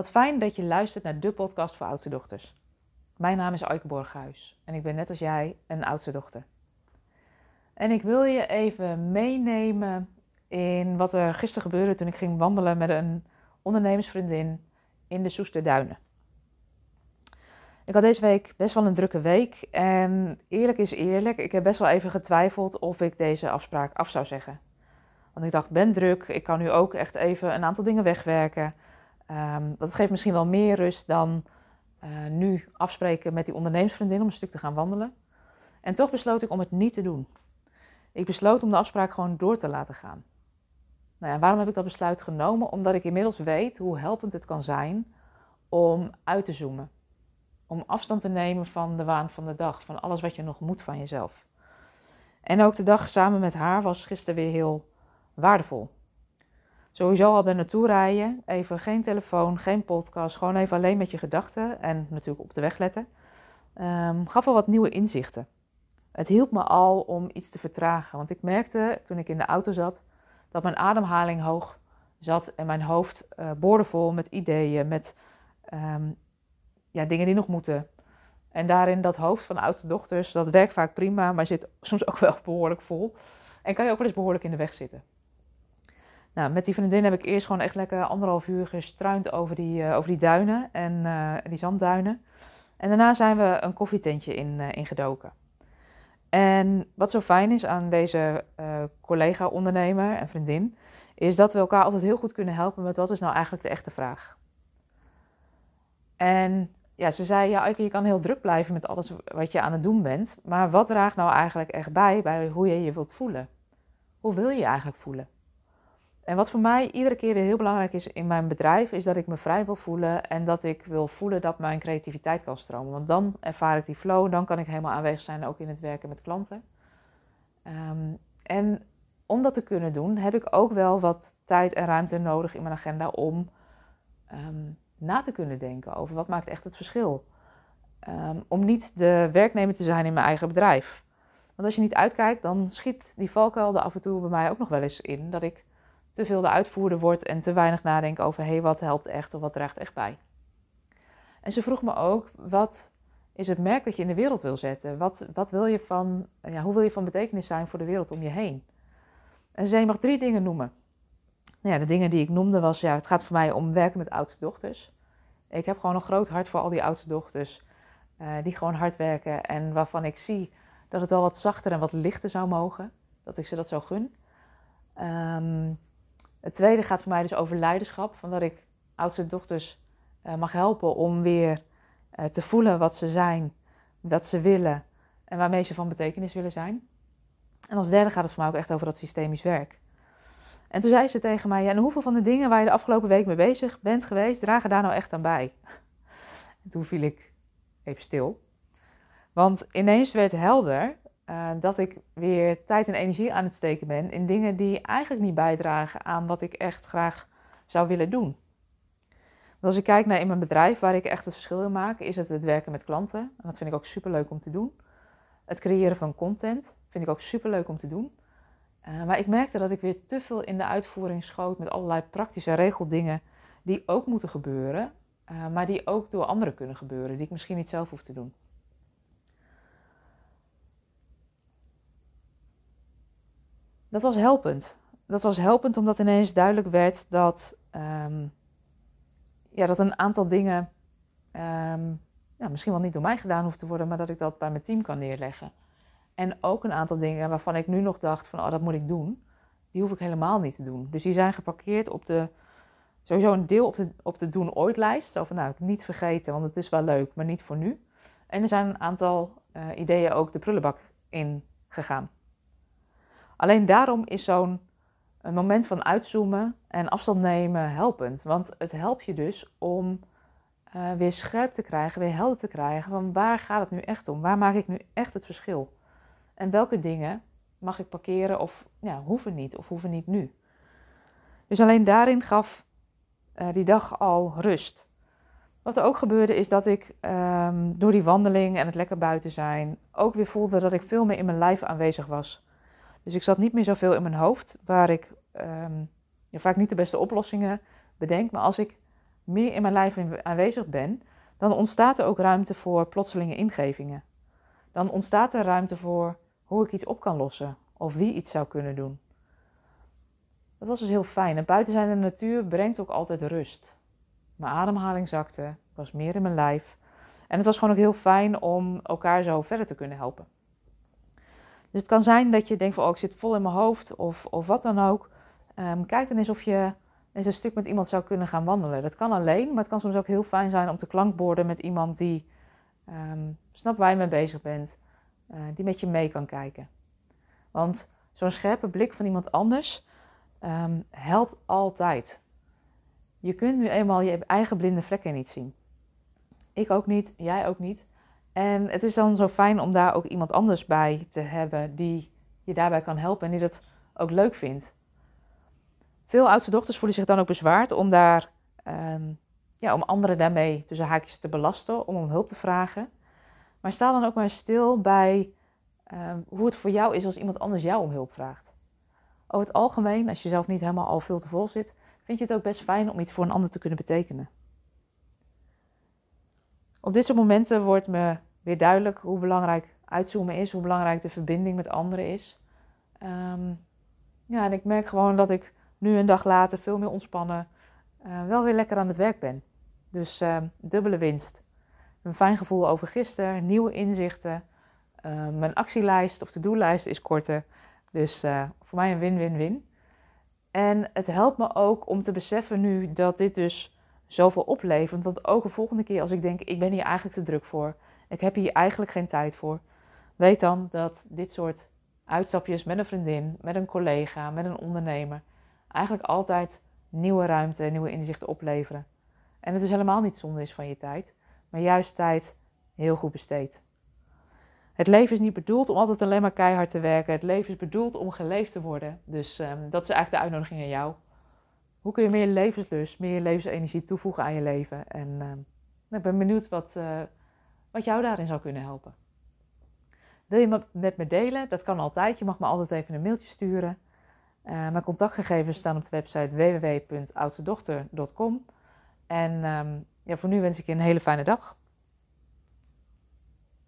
Wat fijn dat je luistert naar de podcast voor oudste dochters. Mijn naam is Aike Borghuis en ik ben net als jij een oudste dochter. En ik wil je even meenemen in wat er gisteren gebeurde toen ik ging wandelen met een ondernemersvriendin in de Soesterduinen. Ik had deze week best wel een drukke week en eerlijk is eerlijk, ik heb best wel even getwijfeld of ik deze afspraak af zou zeggen. Want ik dacht, ben druk, ik kan nu ook echt even een aantal dingen wegwerken. Um, dat geeft misschien wel meer rust dan uh, nu afspreken met die ondernemersvriendin om een stuk te gaan wandelen. En toch besloot ik om het niet te doen. Ik besloot om de afspraak gewoon door te laten gaan. Nou ja, waarom heb ik dat besluit genomen? Omdat ik inmiddels weet hoe helpend het kan zijn om uit te zoomen. Om afstand te nemen van de waan van de dag, van alles wat je nog moet van jezelf. En ook de dag samen met haar was gisteren weer heel waardevol. Sowieso al er naartoe rijden, even geen telefoon, geen podcast, gewoon even alleen met je gedachten en natuurlijk op de weg letten, um, gaf al wat nieuwe inzichten. Het hielp me al om iets te vertragen, want ik merkte toen ik in de auto zat dat mijn ademhaling hoog zat en mijn hoofd uh, boordevol met ideeën, met um, ja, dingen die nog moeten. En daarin dat hoofd van oudste dochters, dat werkt vaak prima, maar zit soms ook wel behoorlijk vol. En kan je ook wel eens behoorlijk in de weg zitten. Nou, met die vriendin heb ik eerst gewoon echt lekker anderhalf uur gestruind over die, uh, over die duinen en uh, die zandduinen. En daarna zijn we een koffietentje in, uh, ingedoken. En wat zo fijn is aan deze collega-ondernemer en vriendin, is dat we elkaar altijd heel goed kunnen helpen met wat is nou eigenlijk de echte vraag. En ja, ze zei, ja, je kan heel druk blijven met alles wat je aan het doen bent, maar wat draagt nou eigenlijk echt bij bij hoe je je wilt voelen? Hoe wil je je eigenlijk voelen? En wat voor mij iedere keer weer heel belangrijk is in mijn bedrijf, is dat ik me vrij wil voelen en dat ik wil voelen dat mijn creativiteit kan stromen. Want dan ervaar ik die flow, dan kan ik helemaal aanwezig zijn, ook in het werken met klanten. Um, en om dat te kunnen doen, heb ik ook wel wat tijd en ruimte nodig in mijn agenda om um, na te kunnen denken over wat maakt echt het verschil. Um, om niet de werknemer te zijn in mijn eigen bedrijf. Want als je niet uitkijkt, dan schiet die valkuil er af en toe bij mij ook nog wel eens in. Dat ik te veel de uitvoerder wordt en te weinig nadenken over hé, hey, wat helpt echt of wat draagt echt bij. En ze vroeg me ook, wat is het merk dat je in de wereld wil zetten? Wat, wat wil je van, ja, hoe wil je van betekenis zijn voor de wereld om je heen? En ze zei, je mag drie dingen noemen. Nou ja, de dingen die ik noemde was, ja, het gaat voor mij om werken met oudste dochters. Ik heb gewoon een groot hart voor al die oudste dochters, uh, die gewoon hard werken en waarvan ik zie dat het wel wat zachter en wat lichter zou mogen. Dat ik ze dat zo gun. Het tweede gaat voor mij dus over leiderschap. Van dat ik oudste dochters uh, mag helpen om weer uh, te voelen wat ze zijn, wat ze willen en waarmee ze van betekenis willen zijn. En als derde gaat het voor mij ook echt over dat systemisch werk. En toen zei ze tegen mij: ja, En hoeveel van de dingen waar je de afgelopen week mee bezig bent geweest, dragen daar nou echt aan bij? En toen viel ik even stil. Want ineens werd helder uh, dat ik weer tijd en energie aan het steken ben in dingen die eigenlijk niet bijdragen aan wat ik echt graag zou willen doen. Als ik kijk naar in mijn bedrijf waar ik echt het verschil in maak, is het het werken met klanten. En dat vind ik ook super leuk om te doen. Het creëren van content vind ik ook super leuk om te doen. Uh, maar ik merkte dat ik weer te veel in de uitvoering schoot met allerlei praktische regeldingen die ook moeten gebeuren, uh, maar die ook door anderen kunnen gebeuren, die ik misschien niet zelf hoef te doen. Dat was helpend. Dat was helpend omdat ineens duidelijk werd dat, um, ja, dat een aantal dingen um, ja, misschien wel niet door mij gedaan hoeft te worden, maar dat ik dat bij mijn team kan neerleggen. En ook een aantal dingen waarvan ik nu nog dacht van, oh, dat moet ik doen, die hoef ik helemaal niet te doen. Dus die zijn geparkeerd op de, sowieso een deel op de, op de doen ooit lijst. Zo van, nou, niet vergeten, want het is wel leuk, maar niet voor nu. En er zijn een aantal uh, ideeën ook de prullenbak in gegaan. Alleen daarom is zo'n moment van uitzoomen en afstand nemen helpend. Want het helpt je dus om uh, weer scherp te krijgen, weer helder te krijgen van waar gaat het nu echt om? Waar maak ik nu echt het verschil? En welke dingen mag ik parkeren of ja, hoeven niet of hoeven niet nu? Dus alleen daarin gaf uh, die dag al rust. Wat er ook gebeurde is dat ik um, door die wandeling en het lekker buiten zijn ook weer voelde dat ik veel meer in mijn lijf aanwezig was. Dus ik zat niet meer zoveel in mijn hoofd, waar ik um, ja, vaak niet de beste oplossingen bedenk. Maar als ik meer in mijn lijf aanwezig ben, dan ontstaat er ook ruimte voor plotselinge ingevingen. Dan ontstaat er ruimte voor hoe ik iets op kan lossen of wie iets zou kunnen doen. Dat was dus heel fijn. En buiten zijn de natuur brengt ook altijd rust. Mijn ademhaling zakte, was meer in mijn lijf. En het was gewoon ook heel fijn om elkaar zo verder te kunnen helpen. Dus het kan zijn dat je denkt van, oh, ik zit vol in mijn hoofd of, of wat dan ook. Um, kijk dan eens of je eens een stuk met iemand zou kunnen gaan wandelen. Dat kan alleen, maar het kan soms ook heel fijn zijn om te klankborden met iemand die um, snapt waar je mee bezig bent, uh, die met je mee kan kijken. Want zo'n scherpe blik van iemand anders um, helpt altijd. Je kunt nu eenmaal je eigen blinde vlekken niet zien. Ik ook niet, jij ook niet. En het is dan zo fijn om daar ook iemand anders bij te hebben die je daarbij kan helpen en die dat ook leuk vindt. Veel oudste dochters voelen zich dan ook bezwaard om, daar, um, ja, om anderen daarmee tussen haakjes te belasten, om om hulp te vragen. Maar sta dan ook maar stil bij um, hoe het voor jou is als iemand anders jou om hulp vraagt. Over het algemeen, als je zelf niet helemaal al veel te vol zit, vind je het ook best fijn om iets voor een ander te kunnen betekenen. Op dit momenten wordt me weer duidelijk hoe belangrijk uitzoomen is, hoe belangrijk de verbinding met anderen is. Um, ja, en ik merk gewoon dat ik nu een dag later veel meer ontspannen, uh, wel weer lekker aan het werk ben. Dus uh, dubbele winst. Een fijn gevoel over gisteren, nieuwe inzichten. Uh, mijn actielijst of to-do-lijst is korter. Dus voor mij een win-win-win. En het helpt me ook om te beseffen nu dat dit dus zoveel oplevert. Want ook de volgende keer als ik denk, ik ben hier eigenlijk te druk voor. Ik heb hier eigenlijk geen tijd voor. Weet dan dat dit soort uitstapjes met een vriendin, met een collega, met een ondernemer eigenlijk altijd nieuwe ruimte, nieuwe inzichten opleveren. En het dus helemaal niet zonde is van je tijd, maar juist tijd heel goed besteed. Het leven is niet bedoeld om altijd alleen maar keihard te werken. Het leven is bedoeld om geleefd te worden. Dus um, dat is eigenlijk de uitnodiging aan jou. Hoe kun je meer levenslust, meer levensenergie toevoegen aan je leven? En um, ik ben benieuwd wat, uh, wat jou daarin zou kunnen helpen. Wil je met me delen? Dat kan altijd. Je mag me altijd even een mailtje sturen. Uh, mijn contactgegevens staan op de website www.oudstedochter.com. En um, ja, voor nu wens ik je een hele fijne dag.